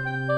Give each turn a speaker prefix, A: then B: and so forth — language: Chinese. A: 了。